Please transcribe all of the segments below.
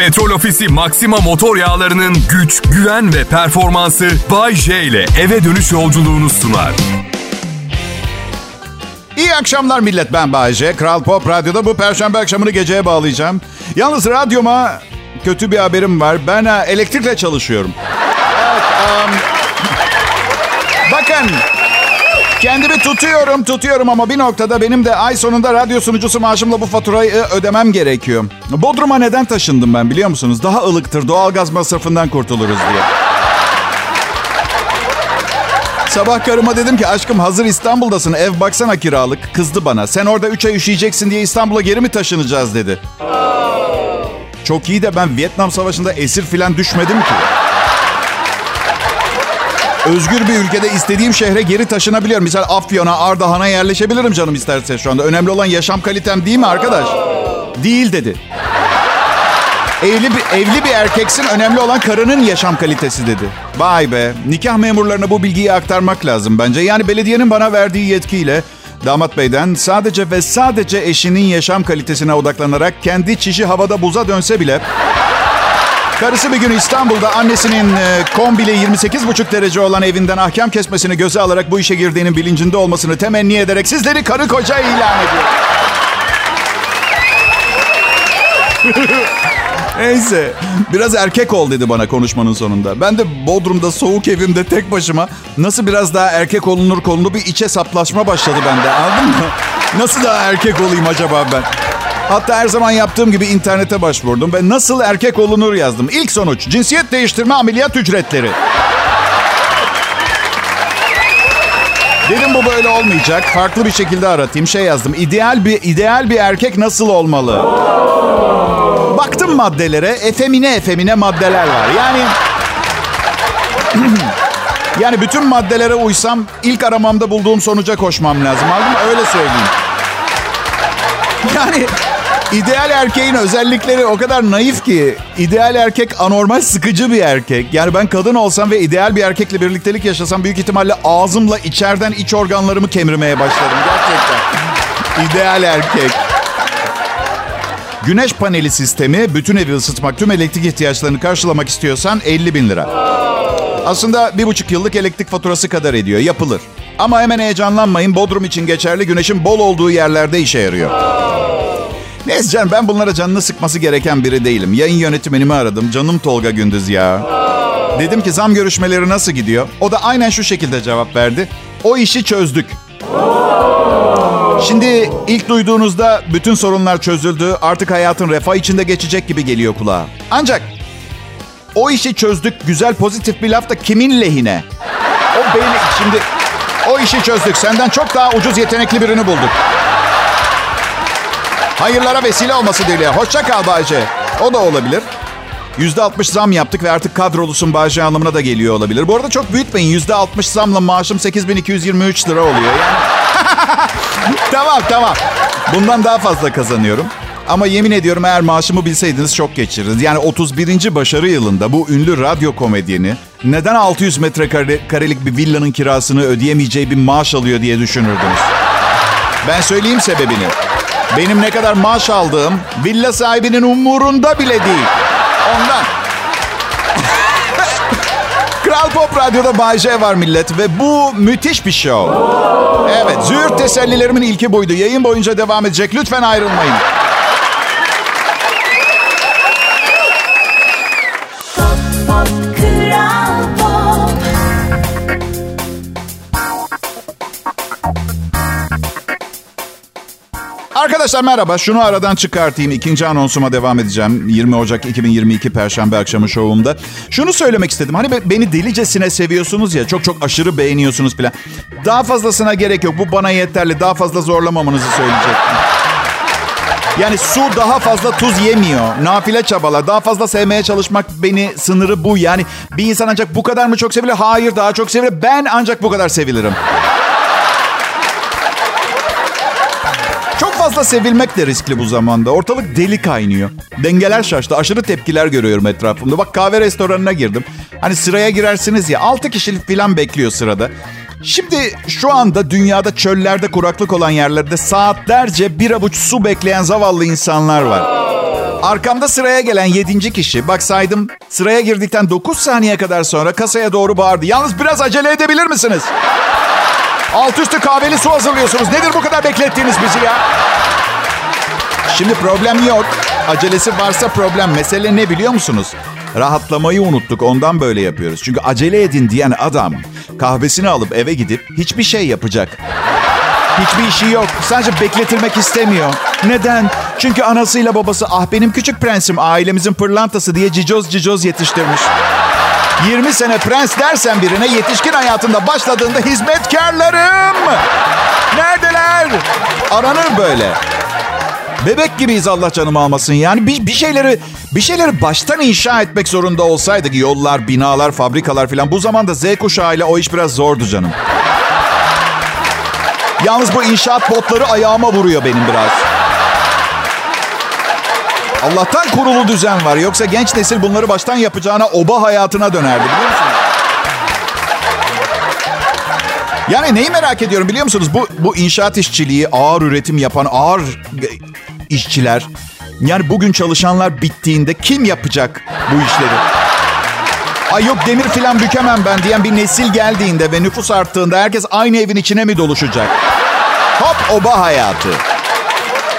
Petrol Ofisi Maxima motor yağlarının güç, güven ve performansı Bay J ile eve dönüş yolculuğunu sunar. İyi akşamlar millet ben Bayece. Kral Pop Radyo'da bu perşembe akşamını geceye bağlayacağım. Yalnız radyoma kötü bir haberim var. Ben elektrikle çalışıyorum. Evet, um, bakın kendimi tutuyorum tutuyorum ama bir noktada benim de ay sonunda radyo sunucusu maaşımla bu faturayı e, ödemem gerekiyor. Bodrum'a neden taşındım ben biliyor musunuz? Daha ılıktır doğalgaz masrafından kurtuluruz diye. Sabah karıma dedim ki aşkım hazır İstanbul'dasın ev baksana kiralık. Kızdı bana. Sen orada 3 ay üşüyeceksin diye İstanbul'a geri mi taşınacağız dedi. Çok iyi de ben Vietnam Savaşı'nda esir filan düşmedim ki. Özgür bir ülkede istediğim şehre geri taşınabiliyorum. Misal Afyon'a, Ardahan'a yerleşebilirim canım isterse şu anda. Önemli olan yaşam kalitem değil mi arkadaş? Değil dedi. Evli bir, evli bir erkeksin önemli olan karının yaşam kalitesi dedi. Vay be. Nikah memurlarına bu bilgiyi aktarmak lazım bence. Yani belediyenin bana verdiği yetkiyle damat beyden sadece ve sadece eşinin yaşam kalitesine odaklanarak kendi çişi havada buza dönse bile Karısı bir gün İstanbul'da annesinin e, kombili 28,5 derece olan evinden ahkam kesmesini göze alarak bu işe girdiğinin bilincinde olmasını temenni ederek sizleri karı koca ilan ediyor. Neyse. Biraz erkek ol dedi bana konuşmanın sonunda. Ben de Bodrum'da soğuk evimde tek başıma nasıl biraz daha erkek olunur konulu bir içe saplaşma başladı bende. Anladın mı? Nasıl daha erkek olayım acaba ben? Hatta her zaman yaptığım gibi internete başvurdum ve nasıl erkek olunur yazdım. İlk sonuç cinsiyet değiştirme ameliyat ücretleri. Dedim bu böyle olmayacak. Farklı bir şekilde aratayım. Şey yazdım. İdeal bir ideal bir erkek nasıl olmalı? Baktım maddelere. Efemine efemine maddeler var. Yani yani bütün maddelere uysam ilk aramamda bulduğum sonuca koşmam lazım. Anladın mı? Öyle söyleyeyim. Yani ideal erkeğin özellikleri o kadar naif ki. ideal erkek anormal sıkıcı bir erkek. Yani ben kadın olsam ve ideal bir erkekle birliktelik yaşasam büyük ihtimalle ağzımla içeriden iç organlarımı kemirmeye başlarım. Gerçekten. İdeal erkek. Güneş paneli sistemi bütün evi ısıtmak, tüm elektrik ihtiyaçlarını karşılamak istiyorsan 50 bin lira. Aslında bir buçuk yıllık elektrik faturası kadar ediyor. Yapılır. Ama hemen heyecanlanmayın. Bodrum için geçerli güneşin bol olduğu yerlerde işe yarıyor. Neyse canım ben bunlara canını sıkması gereken biri değilim. Yayın yönetmenimi aradım. Canım Tolga Gündüz ya. Dedim ki zam görüşmeleri nasıl gidiyor? O da aynen şu şekilde cevap verdi. O işi çözdük. Şimdi ilk duyduğunuzda bütün sorunlar çözüldü. Artık hayatın refah içinde geçecek gibi geliyor kulağa. Ancak o işi çözdük güzel pozitif bir laf da kimin lehine? O beni şimdi o işi çözdük. Senden çok daha ucuz yetenekli birini bulduk. Hayırlara vesile olması dileğiyle. Hoşça kal Bayce. O da olabilir. %60 zam yaptık ve artık kadrolusun Bayce anlamına da geliyor olabilir. Bu arada çok büyütmeyin. %60 zamla maaşım 8223 lira oluyor. Yani... tamam tamam. Bundan daha fazla kazanıyorum. Ama yemin ediyorum eğer maaşımı bilseydiniz çok geçiririz. Yani 31. başarı yılında bu ünlü radyo komedyeni neden 600 metrekarelik bir villanın kirasını ödeyemeyeceği bir maaş alıyor diye düşünürdünüz. Ben söyleyeyim sebebini. Benim ne kadar maaş aldığım villa sahibinin umurunda bile değil. Ondan. Kral Pop Radyo'da Bay J var millet ve bu müthiş bir show. Evet, züğürt tesellilerimin ilki buydu. Yayın boyunca devam edecek. Lütfen ayrılmayın. Arkadaşlar merhaba. Şunu aradan çıkartayım. İkinci anonsuma devam edeceğim. 20 Ocak 2022 Perşembe akşamı şovumda. Şunu söylemek istedim. Hani beni delicesine seviyorsunuz ya. Çok çok aşırı beğeniyorsunuz falan. Daha fazlasına gerek yok. Bu bana yeterli. Daha fazla zorlamamanızı söyleyecektim. Yani su daha fazla tuz yemiyor. Nafile çabalar. Daha fazla sevmeye çalışmak beni sınırı bu. Yani bir insan ancak bu kadar mı çok sevilir? Hayır daha çok sevilir. Ben ancak bu kadar sevilirim. Fazla sevilmek de riskli bu zamanda. Ortalık deli kaynıyor. Dengeler şaştı. Aşırı tepkiler görüyorum etrafımda. Bak kahve restoranına girdim. Hani sıraya girersiniz ya. 6 kişilik falan bekliyor sırada. Şimdi şu anda dünyada çöllerde kuraklık olan yerlerde saatlerce bir avuç su bekleyen zavallı insanlar var. Arkamda sıraya gelen yedinci kişi, bak saydım, sıraya girdikten 9 saniye kadar sonra kasaya doğru bağırdı. Yalnız biraz acele edebilir misiniz? Alt üstü kahveli su hazırlıyorsunuz. Nedir bu kadar beklettiğiniz bizi ya? Şimdi problem yok. Acelesi varsa problem. Mesele ne biliyor musunuz? Rahatlamayı unuttuk ondan böyle yapıyoruz. Çünkü acele edin diyen adam kahvesini alıp eve gidip hiçbir şey yapacak. Hiçbir işi yok. Sadece bekletilmek istemiyor. Neden? Çünkü anasıyla babası ah benim küçük prensim ailemizin pırlantası diye cicoz cicoz yetiştirmiş. 20 sene prens dersen birine yetişkin hayatında başladığında hizmetkarlarım. Neredeler? Aranır böyle. Bebek gibiyiz Allah canımı almasın. Yani bir, bir şeyleri bir şeyleri baştan inşa etmek zorunda olsaydık yollar, binalar, fabrikalar filan bu zamanda Z kuşağıyla o iş biraz zordu canım. Yalnız bu inşaat botları ayağıma vuruyor benim biraz. Allah'tan kurulu düzen var. Yoksa genç nesil bunları baştan yapacağına oba hayatına dönerdi biliyor musunuz? Yani neyi merak ediyorum biliyor musunuz? Bu, bu inşaat işçiliği, ağır üretim yapan ağır işçiler. Yani bugün çalışanlar bittiğinde kim yapacak bu işleri? Ay yok demir filan bükemem ben diyen bir nesil geldiğinde ve nüfus arttığında herkes aynı evin içine mi doluşacak? Hop oba hayatı.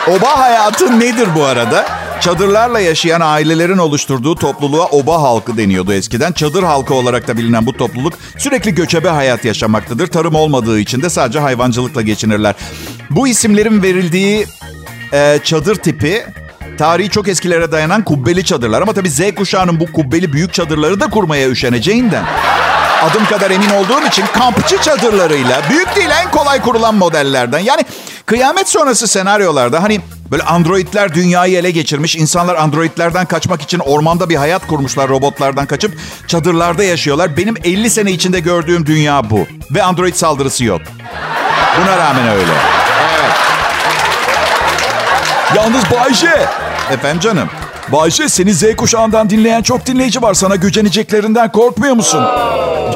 Oba hayatı nedir bu arada? Çadırlarla yaşayan ailelerin oluşturduğu topluluğa oba halkı deniyordu eskiden. Çadır halkı olarak da bilinen bu topluluk sürekli göçebe hayat yaşamaktadır. Tarım olmadığı için de sadece hayvancılıkla geçinirler. Bu isimlerin verildiği e, çadır tipi tarihi çok eskilere dayanan kubbeli çadırlar. Ama tabii Z kuşağının bu kubbeli büyük çadırları da kurmaya üşeneceğinden. Adım kadar emin olduğum için kampçı çadırlarıyla büyük değil en kolay kurulan modellerden. Yani kıyamet sonrası senaryolarda hani böyle androidler dünyayı ele geçirmiş. insanlar androidlerden kaçmak için ormanda bir hayat kurmuşlar robotlardan kaçıp çadırlarda yaşıyorlar. Benim 50 sene içinde gördüğüm dünya bu. Ve android saldırısı yok. Buna rağmen öyle. Evet. Yalnız Bayşe. Efendim canım. Bayşe seni Z kuşağından dinleyen çok dinleyici var. Sana güceneceklerinden korkmuyor musun?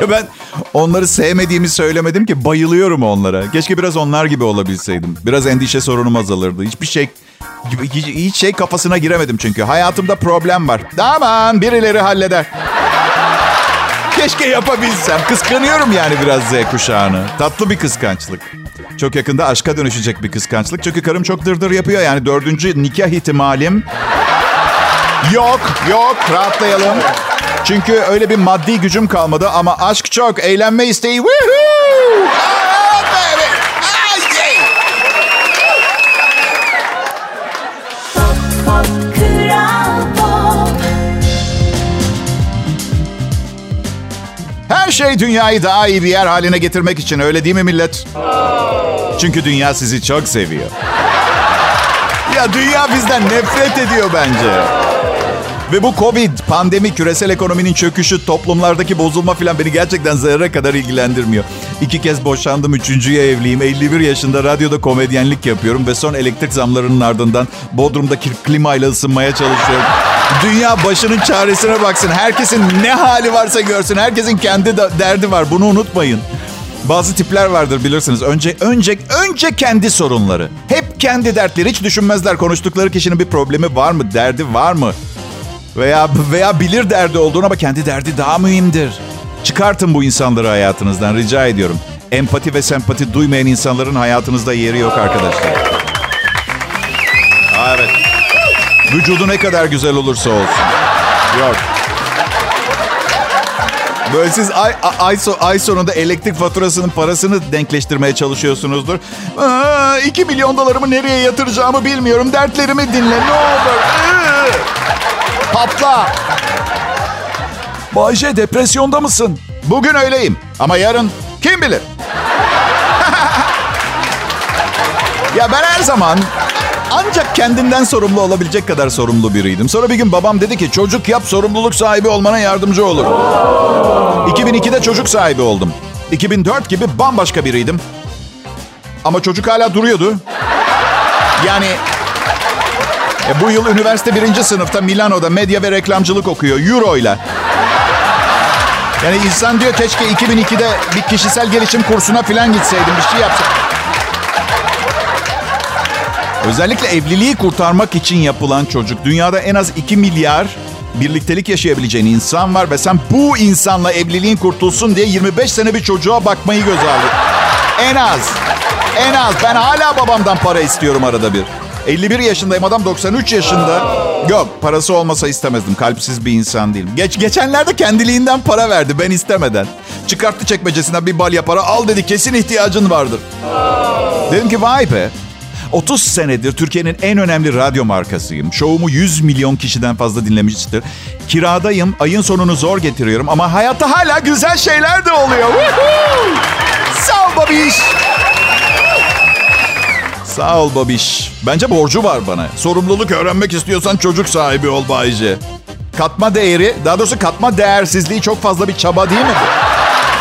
Ya ben onları sevmediğimi söylemedim ki. Bayılıyorum onlara. Keşke biraz onlar gibi olabilseydim. Biraz endişe sorunum azalırdı. Hiçbir şey hiç, hiç şey kafasına giremedim çünkü. Hayatımda problem var. Aman birileri halleder. Keşke yapabilsem. Kıskanıyorum yani biraz Z kuşağını. Tatlı bir kıskançlık. Çok yakında aşka dönüşecek bir kıskançlık. Çünkü karım çok dırdır yapıyor. Yani dördüncü nikah ihtimalim yok. Yok. Rahatlayalım. Çünkü öyle bir maddi gücüm kalmadı ama aşk çok. Eğlenme isteği. Woohoo! Şey dünyayı daha iyi bir yer haline getirmek için öyle değil mi millet? Çünkü dünya sizi çok seviyor. Ya dünya bizden nefret ediyor bence. Ve bu Covid, pandemi, küresel ekonominin çöküşü, toplumlardaki bozulma falan beni gerçekten zerre kadar ilgilendirmiyor. İki kez boşandım, üçüncüye evliyim. 51 yaşında radyoda komedyenlik yapıyorum ve son elektrik zamlarının ardından Bodrum'da klimayla ısınmaya çalışıyorum. Dünya başının çaresine baksın. Herkesin ne hali varsa görsün. Herkesin kendi derdi var. Bunu unutmayın. Bazı tipler vardır bilirsiniz. Önce önce önce kendi sorunları. Hep kendi dertleri. Hiç düşünmezler konuştukları kişinin bir problemi var mı, derdi var mı? Veya veya bilir derdi olduğunu ama kendi derdi daha mühimdir. Çıkartın bu insanları hayatınızdan rica ediyorum. Empati ve sempati duymayan insanların hayatınızda yeri yok arkadaşlar. Evet. Vücudu ne kadar güzel olursa olsun. Yok. Böyle siz ay, ay, ay sonunda elektrik faturasının parasını denkleştirmeye çalışıyorsunuzdur. Aa, 2 milyon dolarımı nereye yatıracağımı bilmiyorum. Dertlerimi dinle ne olur. Patla. Bayce depresyonda mısın? Bugün öyleyim ama yarın kim bilir? ya ben her zaman ancak kendinden sorumlu olabilecek kadar sorumlu biriydim. Sonra bir gün babam dedi ki çocuk yap sorumluluk sahibi olmana yardımcı olur. 2002'de çocuk sahibi oldum. 2004 gibi bambaşka biriydim. Ama çocuk hala duruyordu. Yani e, bu yıl üniversite birinci sınıfta Milano'da medya ve reklamcılık okuyor. Euro ile. Yani insan diyor keşke 2002'de bir kişisel gelişim kursuna falan gitseydim. Bir şey yapsam. Özellikle evliliği kurtarmak için yapılan çocuk. Dünyada en az 2 milyar birliktelik yaşayabileceğin insan var ve sen bu insanla evliliğin kurtulsun diye 25 sene bir çocuğa bakmayı göz aldın. En az. En az. Ben hala babamdan para istiyorum arada bir. 51 yaşındayım adam 93 yaşında. Yok parası olmasa istemezdim. Kalpsiz bir insan değilim. Geç, geçenlerde kendiliğinden para verdi ben istemeden. Çıkarttı çekmecesinden bir balya para al dedi kesin ihtiyacın vardır. Dedim ki vay be 30 senedir Türkiye'nin en önemli radyo markasıyım. Şovumu 100 milyon kişiden fazla dinlemiştir. Kiradayım, ayın sonunu zor getiriyorum ama hayatta hala güzel şeyler de oluyor. Sağ ol babiş. Sağ ol babiş. Bence borcu var bana. Sorumluluk öğrenmek istiyorsan çocuk sahibi ol Bayce. Katma değeri, daha doğrusu katma değersizliği çok fazla bir çaba değil mi?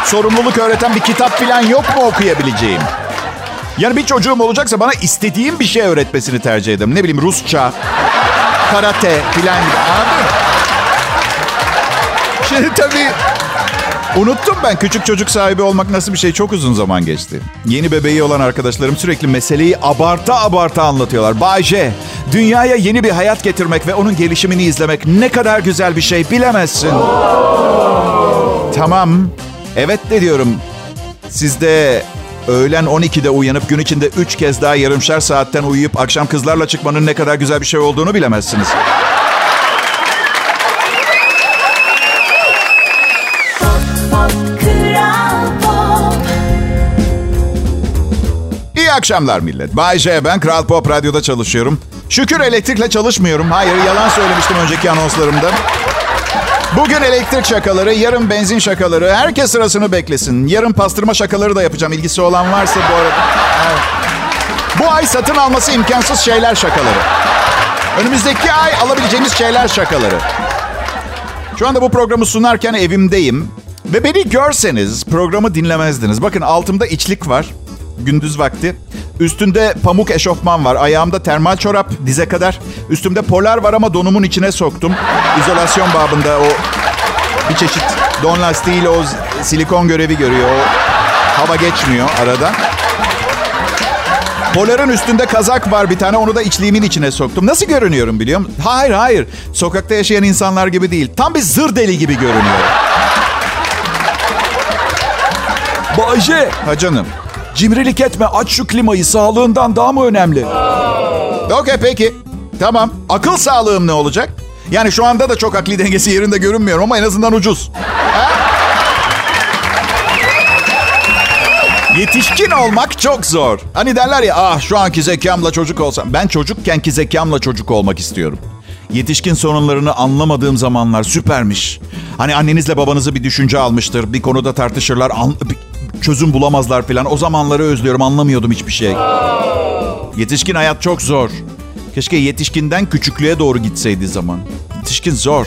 Sorumluluk öğreten bir kitap falan yok mu okuyabileceğim? Yani bir çocuğum olacaksa bana istediğim bir şey öğretmesini tercih ederim. Ne bileyim Rusça, karate filan gibi. Anladın? Şimdi tabii unuttum ben küçük çocuk sahibi olmak nasıl bir şey çok uzun zaman geçti. Yeni bebeği olan arkadaşlarım sürekli meseleyi abarta abarta anlatıyorlar. Bay J, dünyaya yeni bir hayat getirmek ve onun gelişimini izlemek ne kadar güzel bir şey bilemezsin. Tamam, evet de diyorum. Siz de öğlen 12'de uyanıp gün içinde 3 kez daha yarımşar saatten uyuyup akşam kızlarla çıkmanın ne kadar güzel bir şey olduğunu bilemezsiniz. Akşamlar millet. Bay J ben Kral Pop Radyo'da çalışıyorum. Şükür elektrikle çalışmıyorum. Hayır yalan söylemiştim önceki anonslarımda. Bugün elektrik şakaları, yarın benzin şakaları. Herkes sırasını beklesin. Yarın pastırma şakaları da yapacağım. İlgisi olan varsa bu arada. Bu ay satın alması imkansız şeyler şakaları. Önümüzdeki ay alabileceğimiz şeyler şakaları. Şu anda bu programı sunarken evimdeyim. Ve beni görseniz programı dinlemezdiniz. Bakın altımda içlik var. Gündüz vakti. Üstünde pamuk eşofman var. Ayağımda termal çorap dize kadar. Üstümde polar var ama donumun içine soktum. İzolasyon babında o bir çeşit don lastiğiyle o silikon görevi görüyor. O hava geçmiyor arada. Poların üstünde kazak var bir tane. Onu da içliğimin içine soktum. Nasıl görünüyorum biliyor musun? Hayır hayır. Sokakta yaşayan insanlar gibi değil. Tam bir zır deli gibi görünüyorum. Bayce. Ha canım. Cimrilik etme. Aç şu klimayı. Sağlığından daha mı önemli? Okey peki. Tamam. Akıl sağlığım ne olacak? Yani şu anda da çok akli dengesi yerinde görünmüyorum ama en azından ucuz. Yetişkin olmak çok zor. Hani derler ya ah şu anki zekamla çocuk olsam. Ben çocukkenki zekamla çocuk olmak istiyorum. Yetişkin sorunlarını anlamadığım zamanlar süpermiş. Hani annenizle babanızı bir düşünce almıştır. Bir konuda tartışırlar. An- çözüm bulamazlar falan. O zamanları özlüyorum. Anlamıyordum hiçbir şey. Yetişkin hayat çok zor. Keşke yetişkinden küçüklüğe doğru gitseydi zaman. Yetişkin zor.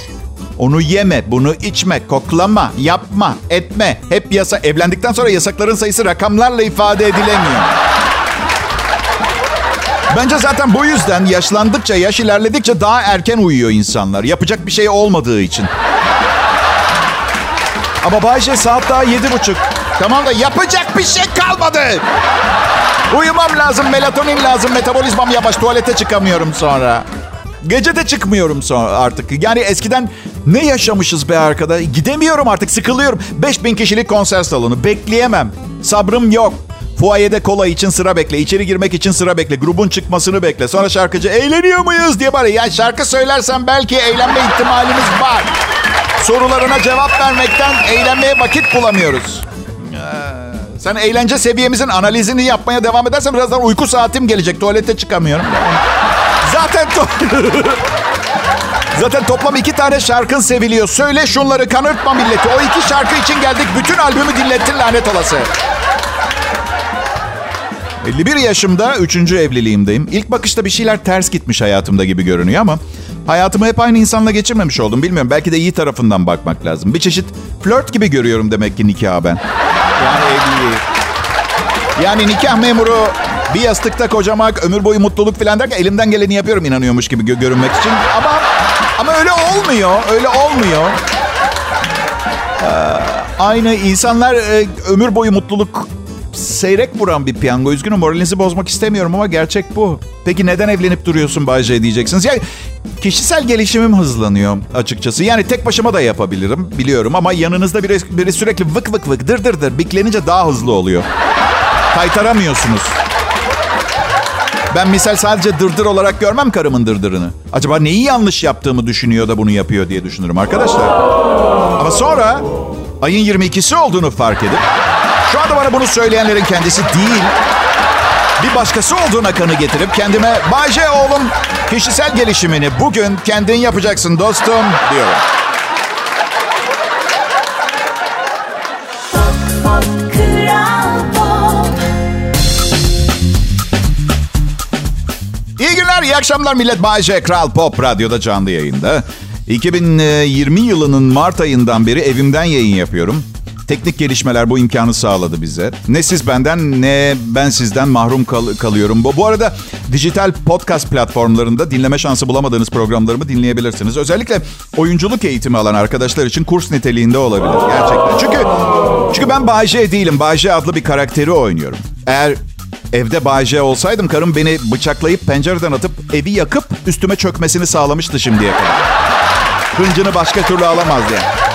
Onu yeme, bunu içme, koklama, yapma, etme. Hep yasa. Evlendikten sonra yasakların sayısı rakamlarla ifade edilemiyor. Bence zaten bu yüzden yaşlandıkça, yaş ilerledikçe daha erken uyuyor insanlar. Yapacak bir şey olmadığı için. Ama Bayşe saat daha yedi buçuk. Tamam da yapacak bir şey kalmadı. Uyumam lazım, melatonin lazım, metabolizmam yavaş, tuvalete çıkamıyorum sonra. Gece de çıkmıyorum sonra artık. Yani eskiden ne yaşamışız be arkada? Gidemiyorum artık, sıkılıyorum. 5000 kişilik konser salonu, bekleyemem. Sabrım yok. Fuayede kola için sıra bekle. içeri girmek için sıra bekle. Grubun çıkmasını bekle. Sonra şarkıcı eğleniyor muyuz diye bari. Ya şarkı söylersen belki eğlenme ihtimalimiz var. Sorularına cevap vermekten eğlenmeye vakit bulamıyoruz. Sen eğlence seviyemizin analizini yapmaya devam edersen birazdan uyku saatim gelecek. Tuvalete çıkamıyorum. Zaten to- Zaten toplam iki tane şarkın seviliyor. Söyle şunları kanırtma milleti. O iki şarkı için geldik. Bütün albümü dinlettin lanet olası. 51 yaşımda, üçüncü evliliğimdeyim. İlk bakışta bir şeyler ters gitmiş hayatımda gibi görünüyor ama... Hayatımı hep aynı insanla geçirmemiş oldum. Bilmiyorum belki de iyi tarafından bakmak lazım. Bir çeşit flört gibi görüyorum demek ki nikahı ben. Yani evliliği. Yani nikah memuru bir yastıkta kocamak, ömür boyu mutluluk falan derken elimden geleni yapıyorum inanıyormuş gibi gö- görünmek için. Ama ama öyle olmuyor. Öyle olmuyor. Ee, aynı insanlar e, ömür boyu mutluluk seyrek vuran bir piyango. Üzgünüm moralinizi bozmak istemiyorum ama gerçek bu. Peki neden evlenip duruyorsun Bayce diyeceksiniz. Yani kişisel gelişimim hızlanıyor açıkçası. Yani tek başıma da yapabilirim biliyorum ama yanınızda biri, biri sürekli vık vık vık dır dır dır biklenince daha hızlı oluyor. Kaytaramıyorsunuz. Ben misal sadece dırdır olarak görmem karımın dırdırını. Acaba neyi yanlış yaptığımı düşünüyor da bunu yapıyor diye düşünürüm arkadaşlar. Ama sonra ayın 22'si olduğunu fark edip şu anda bana bunu söyleyenlerin kendisi değil bir başkası olduğuna kanı getirip kendime Bayce oğlum kişisel gelişimini bugün kendin yapacaksın dostum diyorum. İyi günler, iyi akşamlar millet. Bayce Kral Pop Radyo'da canlı yayında. 2020 yılının Mart ayından beri evimden yayın yapıyorum. Teknik gelişmeler bu imkanı sağladı bize. Ne siz benden ne ben sizden mahrum kal- kalıyorum. Bu, arada dijital podcast platformlarında dinleme şansı bulamadığınız programlarımı dinleyebilirsiniz. Özellikle oyunculuk eğitimi alan arkadaşlar için kurs niteliğinde olabilir gerçekten. Çünkü çünkü ben Bayce değilim. Bayce adlı bir karakteri oynuyorum. Eğer Evde Bayce olsaydım karım beni bıçaklayıp pencereden atıp evi yakıp üstüme çökmesini sağlamıştı şimdiye kadar. Hıncını başka türlü alamazdı yani.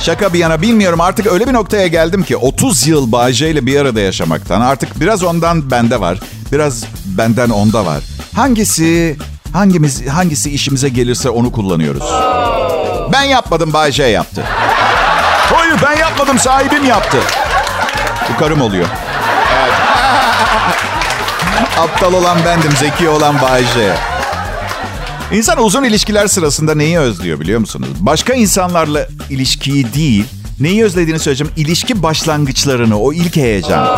Şaka bir yana bilmiyorum artık öyle bir noktaya geldim ki 30 yıl Bayce ile bir arada yaşamaktan artık biraz ondan bende var. Biraz benden onda var. Hangisi hangimiz hangisi işimize gelirse onu kullanıyoruz. Ben yapmadım Bayce yaptı. Hayır ben yapmadım sahibim yaptı. Bu karım oluyor. Evet. Aptal olan bendim, zeki olan Bayce. İnsan uzun ilişkiler sırasında neyi özlüyor biliyor musunuz? Başka insanlarla ilişkiyi değil, neyi özlediğini söyleyeceğim. İlişki başlangıçlarını, o ilk heyecan.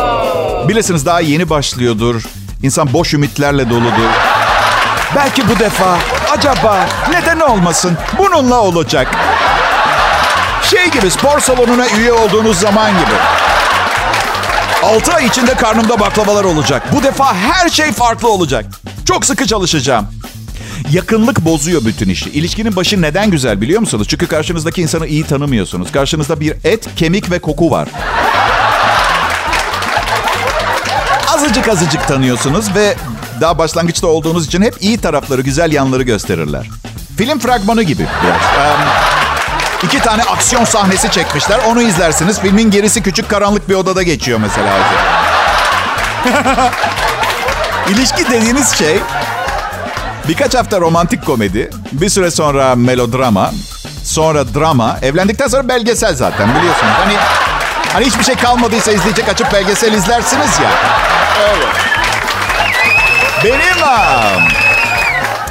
Bilirsiniz daha yeni başlıyordur. İnsan boş ümitlerle doludur. Belki bu defa, acaba, neden olmasın? Bununla olacak. Şey gibi spor salonuna üye olduğunuz zaman gibi. 6 ay içinde karnımda baklavalar olacak. Bu defa her şey farklı olacak. Çok sıkı çalışacağım. Yakınlık bozuyor bütün işi. İlişkinin başı neden güzel biliyor musunuz? Çünkü karşınızdaki insanı iyi tanımıyorsunuz. Karşınızda bir et, kemik ve koku var. Azıcık azıcık tanıyorsunuz ve daha başlangıçta olduğunuz için hep iyi tarafları, güzel yanları gösterirler. Film fragmanı gibi biraz. Um, iki tane aksiyon sahnesi çekmişler. Onu izlersiniz. Filmin gerisi küçük karanlık bir odada geçiyor mesela. İlişki dediğiniz şey birkaç hafta romantik komedi, bir süre sonra melodrama, sonra drama, evlendikten sonra belgesel zaten biliyorsunuz. Hani hani hiçbir şey kalmadıysa izleyecek açıp belgesel izlersiniz ya. Evet. Benim um,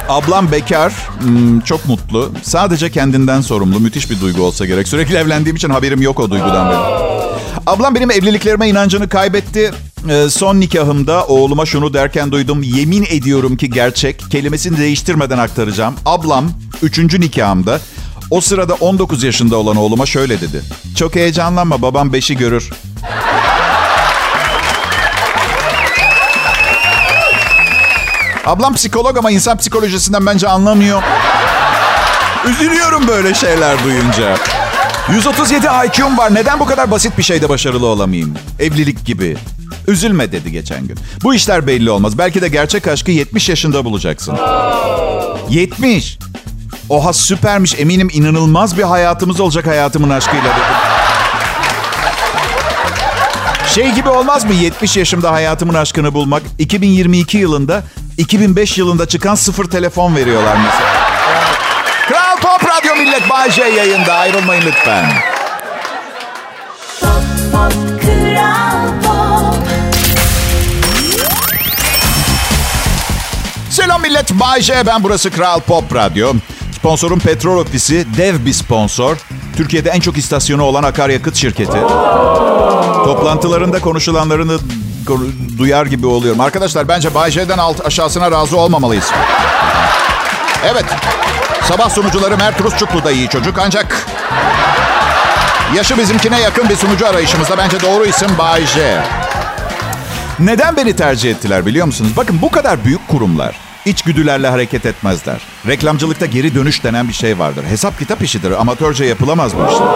ablam bekar, hmm, çok mutlu. Sadece kendinden sorumlu. Müthiş bir duygu olsa gerek. Sürekli evlendiğim için haberim yok o duygudan benim. Ablam benim evliliklerime inancını kaybetti. Ee, son nikahımda oğluma şunu derken duydum. Yemin ediyorum ki gerçek. Kelimesini değiştirmeden aktaracağım. Ablam 3. nikahımda o sırada 19 yaşında olan oğluma şöyle dedi. Çok heyecanlanma babam 5'i görür. Ablam psikolog ama insan psikolojisinden bence anlamıyor. Üzülüyorum böyle şeyler duyunca. 137 IQ'm var. Neden bu kadar basit bir şeyde başarılı olamayayım? Evlilik gibi. Üzülme dedi geçen gün. Bu işler belli olmaz. Belki de gerçek aşkı 70 yaşında bulacaksın. 70. Oha süpermiş. Eminim inanılmaz bir hayatımız olacak hayatımın aşkıyla dedi. Şey gibi olmaz mı 70 yaşımda hayatımın aşkını bulmak? 2022 yılında 2005 yılında çıkan sıfır telefon veriyorlar mesela. Kral Pop Radyo Millet Bay J yayında. Ayrılmayın lütfen. Selam millet. Bay J. Ben burası Kral Pop Radyo. Sponsorum Petrol Ofisi. Dev bir sponsor. Türkiye'de en çok istasyonu olan akaryakıt şirketi. Toplantılarında konuşulanlarını duyar gibi oluyorum. Arkadaşlar bence Bay J'den alt aşağısına razı olmamalıyız. Evet. Sabah sunucuları Mert Rusçuklu da iyi çocuk ancak... Yaşı bizimkine yakın bir sunucu arayışımızda bence doğru isim Bay J. Neden beni tercih ettiler biliyor musunuz? Bakın bu kadar büyük kurumlar içgüdülerle hareket etmezler. Reklamcılıkta geri dönüş denen bir şey vardır. Hesap kitap işidir. Amatörce yapılamaz bu işler.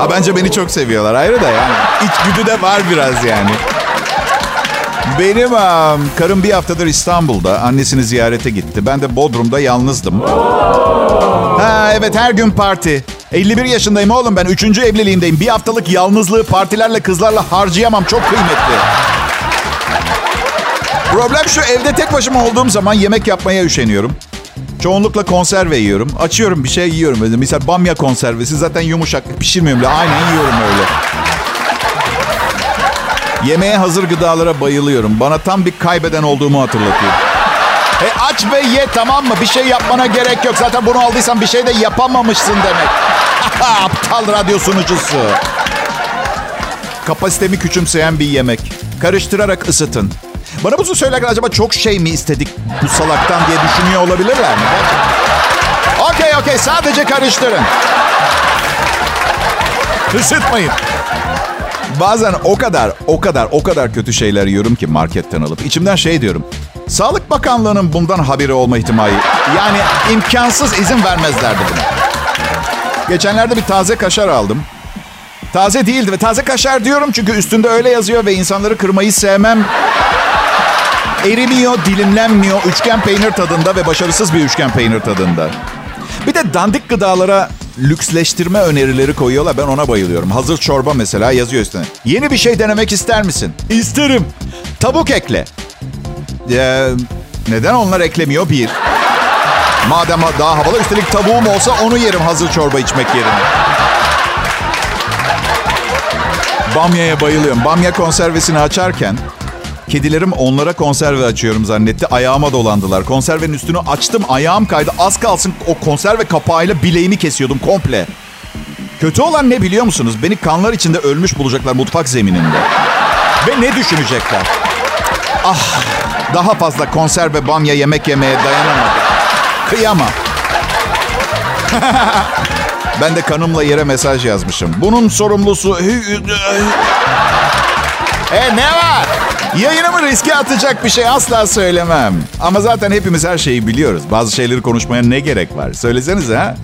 Ha, bence beni çok seviyorlar ayrı da yani. İç güdü de var biraz yani. Benim um, karım bir haftadır İstanbul'da. Annesini ziyarete gitti. Ben de Bodrum'da yalnızdım. Ha evet her gün parti. 51 yaşındayım oğlum ben. Üçüncü evliliğimdeyim. Bir haftalık yalnızlığı partilerle kızlarla harcayamam. Çok kıymetli. Problem şu evde tek başıma olduğum zaman yemek yapmaya üşeniyorum. Çoğunlukla konserve yiyorum. Açıyorum bir şey yiyorum. Mesela bamya konservesi zaten yumuşak. Pişirmiyorum. Aynen yiyorum öyle. Yemeğe hazır gıdalara bayılıyorum. Bana tam bir kaybeden olduğumu hatırlatıyor. E aç ve ye tamam mı? Bir şey yapmana gerek yok. Zaten bunu aldıysan bir şey de yapamamışsın demek. Aptal radyo sunucusu. Kapasitemi küçümseyen bir yemek. Karıştırarak ısıtın. Bana bunu söylerken acaba çok şey mi istedik bu salaktan diye düşünüyor olabilirler mi? Okey okey sadece karıştırın. Isıtmayın. Bazen o kadar, o kadar, o kadar kötü şeyler yiyorum ki marketten alıp. içimden şey diyorum. Sağlık Bakanlığı'nın bundan haberi olma ihtimali. Yani imkansız izin vermezlerdi buna. Geçenlerde bir taze kaşar aldım. Taze değildi ve taze kaşar diyorum çünkü üstünde öyle yazıyor ve insanları kırmayı sevmem. Erimiyor, dilimlenmiyor, üçgen peynir tadında ve başarısız bir üçgen peynir tadında. Bir de dandik gıdalara lüksleştirme önerileri koyuyorlar. Ben ona bayılıyorum. Hazır çorba mesela yazıyor üstüne. Yeni bir şey denemek ister misin? İsterim. Tavuk ekle. Ee, neden onlar eklemiyor? Bir. Madem daha havalı üstelik tavuğum olsa onu yerim hazır çorba içmek yerine. Bamya'ya bayılıyorum. Bamya konservesini açarken kedilerim onlara konserve açıyorum zannetti. Ayağıma dolandılar. Konservenin üstünü açtım. Ayağım kaydı. Az kalsın o konserve kapağıyla bileğimi kesiyordum komple. Kötü olan ne biliyor musunuz? Beni kanlar içinde ölmüş bulacaklar mutfak zemininde. Ve ne düşünecekler? Ah daha fazla konserve bamya yemek yemeye dayanamadım. Kıyamam. ben de kanımla yere mesaj yazmışım. Bunun sorumlusu... e ne var? Yayınımı riske atacak bir şey asla söylemem. Ama zaten hepimiz her şeyi biliyoruz. Bazı şeyleri konuşmaya ne gerek var? Söylesenize ha.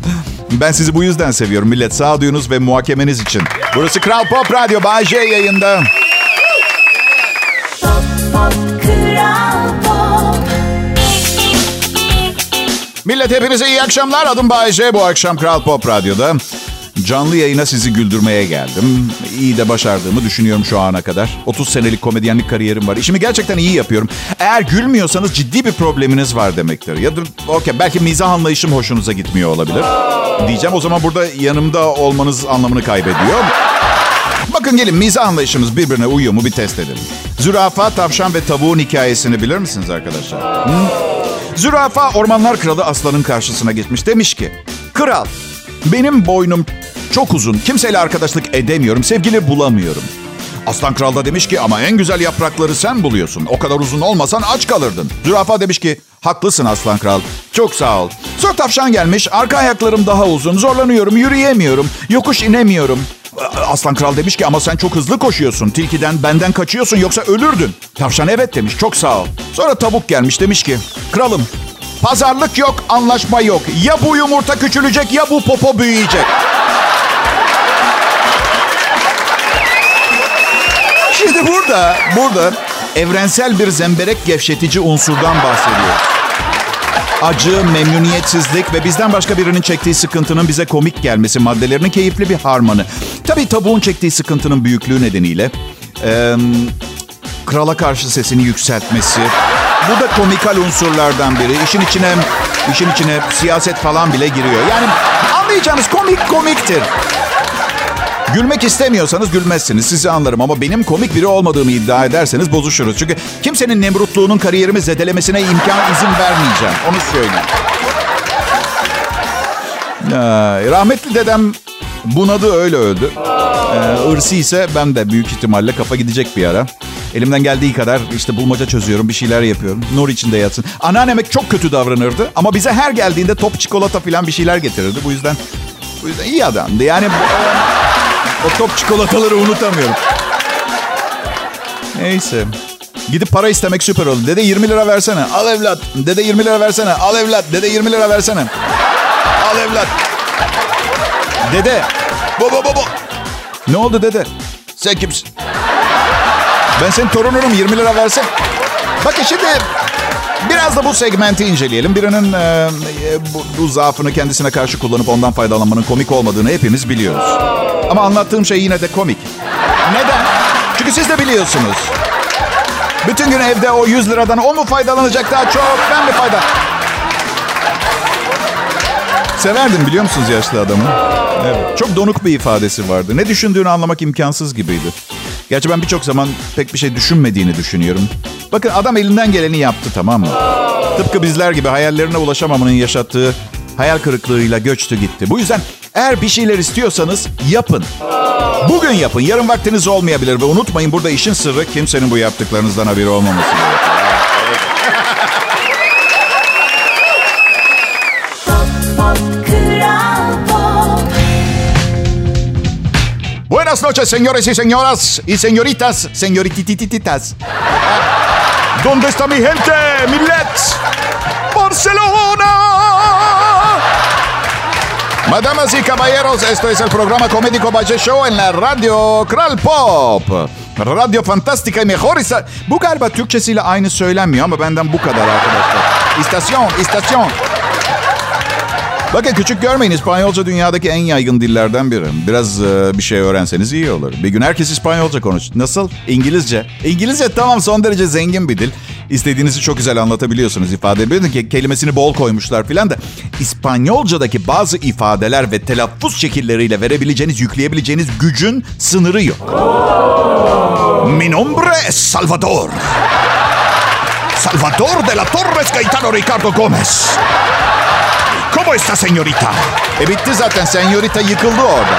Ben sizi bu yüzden seviyorum millet. Sağduyunuz ve muhakemeniz için. Burası Kral Pop Radyo. Bay yayında. Millet hepinize iyi akşamlar. Adım Bay J. Bu akşam Kral Pop Radyo'da. Canlı yayına sizi güldürmeye geldim. İyi de başardığımı düşünüyorum şu ana kadar. 30 senelik komedyenlik kariyerim var. İşimi gerçekten iyi yapıyorum. Eğer gülmüyorsanız ciddi bir probleminiz var demektir. Ya da okey belki mizah anlayışım hoşunuza gitmiyor olabilir. Diyeceğim o zaman burada yanımda olmanız anlamını kaybediyor. Bakın gelin mizah anlayışımız birbirine uyuyor mu bir test edelim. Zürafa, tavşan ve tavuğun hikayesini bilir misiniz arkadaşlar? Hı? Zürafa ormanlar kralı aslanın karşısına geçmiş. Demiş ki, kral benim boynum çok uzun. Kimseyle arkadaşlık edemiyorum. Sevgili bulamıyorum. Aslan Kral da demiş ki ama en güzel yaprakları sen buluyorsun. O kadar uzun olmasan aç kalırdın. Zürafa demiş ki haklısın Aslan Kral. Çok sağ ol. Sonra tavşan gelmiş. Arka ayaklarım daha uzun. Zorlanıyorum. Yürüyemiyorum. Yokuş inemiyorum. Aslan Kral demiş ki ama sen çok hızlı koşuyorsun. Tilkiden benden kaçıyorsun yoksa ölürdün. Tavşan evet demiş. Çok sağ ol. Sonra tavuk gelmiş demiş ki kralım pazarlık yok anlaşma yok. Ya bu yumurta küçülecek ya bu popo büyüyecek. Şimdi burada, burada evrensel bir zemberek gevşetici unsurdan bahsediyor. Acı, memnuniyetsizlik ve bizden başka birinin çektiği sıkıntının bize komik gelmesi maddelerinin keyifli bir harmanı. Tabii tavuğun çektiği sıkıntının büyüklüğü nedeniyle e, krala karşı sesini yükseltmesi. Bu da komikal unsurlardan biri. İşin içine işin içine siyaset falan bile giriyor. Yani anlayacağınız komik komiktir. Gülmek istemiyorsanız gülmezsiniz. Sizi anlarım ama benim komik biri olmadığımı iddia ederseniz bozuşuruz. Çünkü kimsenin nemrutluğunun kariyerimi zedelemesine imkan izin vermeyeceğim. Onu söyleyeyim. Rahmetli dedem bunadı öyle öldü. Ee, ırsi ise ben de büyük ihtimalle kafa gidecek bir ara. Elimden geldiği kadar işte bulmaca çözüyorum, bir şeyler yapıyorum. Nur içinde yatsın. Anneannem çok kötü davranırdı ama bize her geldiğinde top çikolata falan bir şeyler getirirdi. Bu yüzden bu yüzden iyi adamdı. Yani o top çikolataları unutamıyorum. Neyse. Gidip para istemek süper oldu. Dede 20 lira versene. Al evlat. Dede 20 lira versene. Al evlat. Dede 20 lira versene. Al evlat. Dede. Baba baba. Ne oldu dede? Sen kimsin? Ben senin torununum 20 lira versen. Bakın şimdi biraz da bu segmenti inceleyelim. Birinin e, bu, bu zaafını kendisine karşı kullanıp ondan faydalanmanın komik olmadığını hepimiz biliyoruz. Ama anlattığım şey yine de komik. Neden? Çünkü siz de biliyorsunuz. Bütün gün evde o 100 liradan o mu faydalanacak daha çok ben mi fayda? Severdim biliyor musunuz yaşlı adamı? Evet. Çok donuk bir ifadesi vardı. Ne düşündüğünü anlamak imkansız gibiydi. Gerçi ben birçok zaman pek bir şey düşünmediğini düşünüyorum. Bakın adam elinden geleni yaptı tamam mı? Tıpkı bizler gibi hayallerine ulaşamamanın yaşattığı hayal kırıklığıyla göçtü gitti. Bu yüzden eğer bir şeyler istiyorsanız yapın. Bugün yapın. Yarın vaktiniz olmayabilir ve unutmayın burada işin sırrı kimsenin bu yaptıklarınızdan haberi olmaması. Buenas noches, señores y señoras y señoritas, señorititititas. ¿Dónde está mi gente, millet? Barcelona. Madamas y caballeros, esto es el programa Comédico Valle Show en la radio Kral Pop. Radyo fantastika mejor. Bu galiba Türkçesiyle aynı söylenmiyor ama benden bu kadar arkadaşlar. İstasyon, istasyon. Bakın küçük görmeyin İspanyolca dünyadaki en yaygın dillerden biri. Biraz e, bir şey öğrenseniz iyi olur. Bir gün herkes İspanyolca konuş. Nasıl? İngilizce. İngilizce tamam son derece zengin bir dil. İstediğinizi çok güzel anlatabiliyorsunuz ifade edebiliyorsunuz ki kelimesini bol koymuşlar filan da İspanyolcadaki bazı ifadeler ve telaffuz şekilleriyle verebileceğiniz, yükleyebileceğiniz gücün sınırı yok. Mi nombre es Salvador. Salvador de la Torres Gaetano Ricardo Gomez. ¿Cómo está señorita? E bitti zaten. Señorita yıkıldı orada.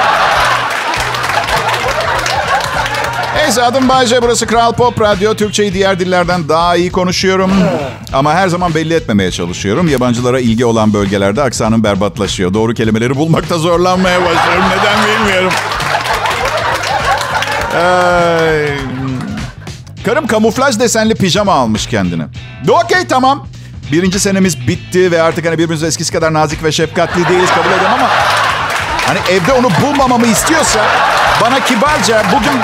Neyse adım Bayce. Burası Kral Pop Radyo. Türkçeyi diğer dillerden daha iyi konuşuyorum. Ama her zaman belli etmemeye çalışıyorum. Yabancılara ilgi olan bölgelerde aksanım berbatlaşıyor. Doğru kelimeleri bulmakta zorlanmaya başlıyorum. Neden bilmiyorum. Ee, karım kamuflaj desenli pijama almış kendine. Okey tamam. Birinci senemiz bitti ve artık hani birbirimize eskisi kadar nazik ve şefkatli değiliz kabul ediyorum ama hani evde onu bulmamamı istiyorsa bana kibarca bugün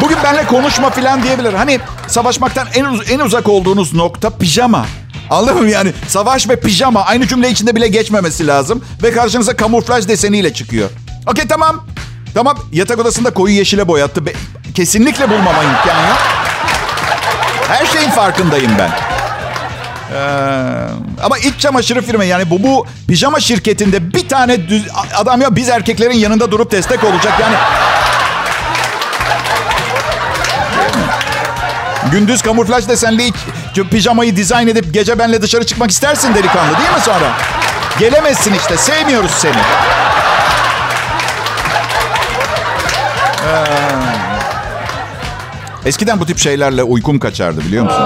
bugün benimle konuşma falan diyebilir. Hani savaşmaktan en, uz- en uzak olduğunuz nokta pijama. Anladın mı yani? Savaş ve pijama aynı cümle içinde bile geçmemesi lazım. Ve karşınıza kamuflaj deseniyle çıkıyor. Okey tamam. Tamam yatak odasında koyu yeşile boyattı. Be- kesinlikle bulmama imkanı yok. Her şeyin farkındayım ben. Ee, ama iç çamaşırı firma yani bu bu pijama şirketinde bir tane düz, adam ya biz erkeklerin yanında durup destek olacak yani. Gündüz kamuflaj desenli pijamayı dizayn edip gece benle dışarı çıkmak istersin delikanlı değil mi sonra? Gelemezsin işte sevmiyoruz seni. Ee, eskiden bu tip şeylerle uykum kaçardı biliyor musun?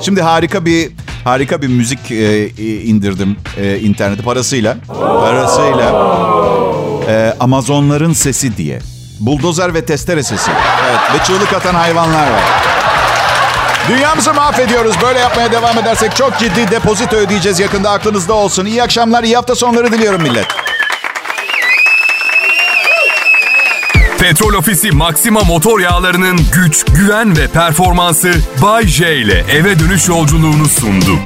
Şimdi harika bir harika bir müzik e, indirdim e, internete parasıyla. Parasıyla. E, Amazonların sesi diye. Buldozer ve testere sesi. Evet ve çığlık atan hayvanlar var. Dünyamızı mahvediyoruz. Böyle yapmaya devam edersek çok ciddi depozito ödeyeceğiz yakında aklınızda olsun. İyi akşamlar, iyi hafta sonları diliyorum millet. Petrol Ofisi Maxima motor yağlarının güç, güven ve performansı Bay J ile eve dönüş yolculuğunu sundu.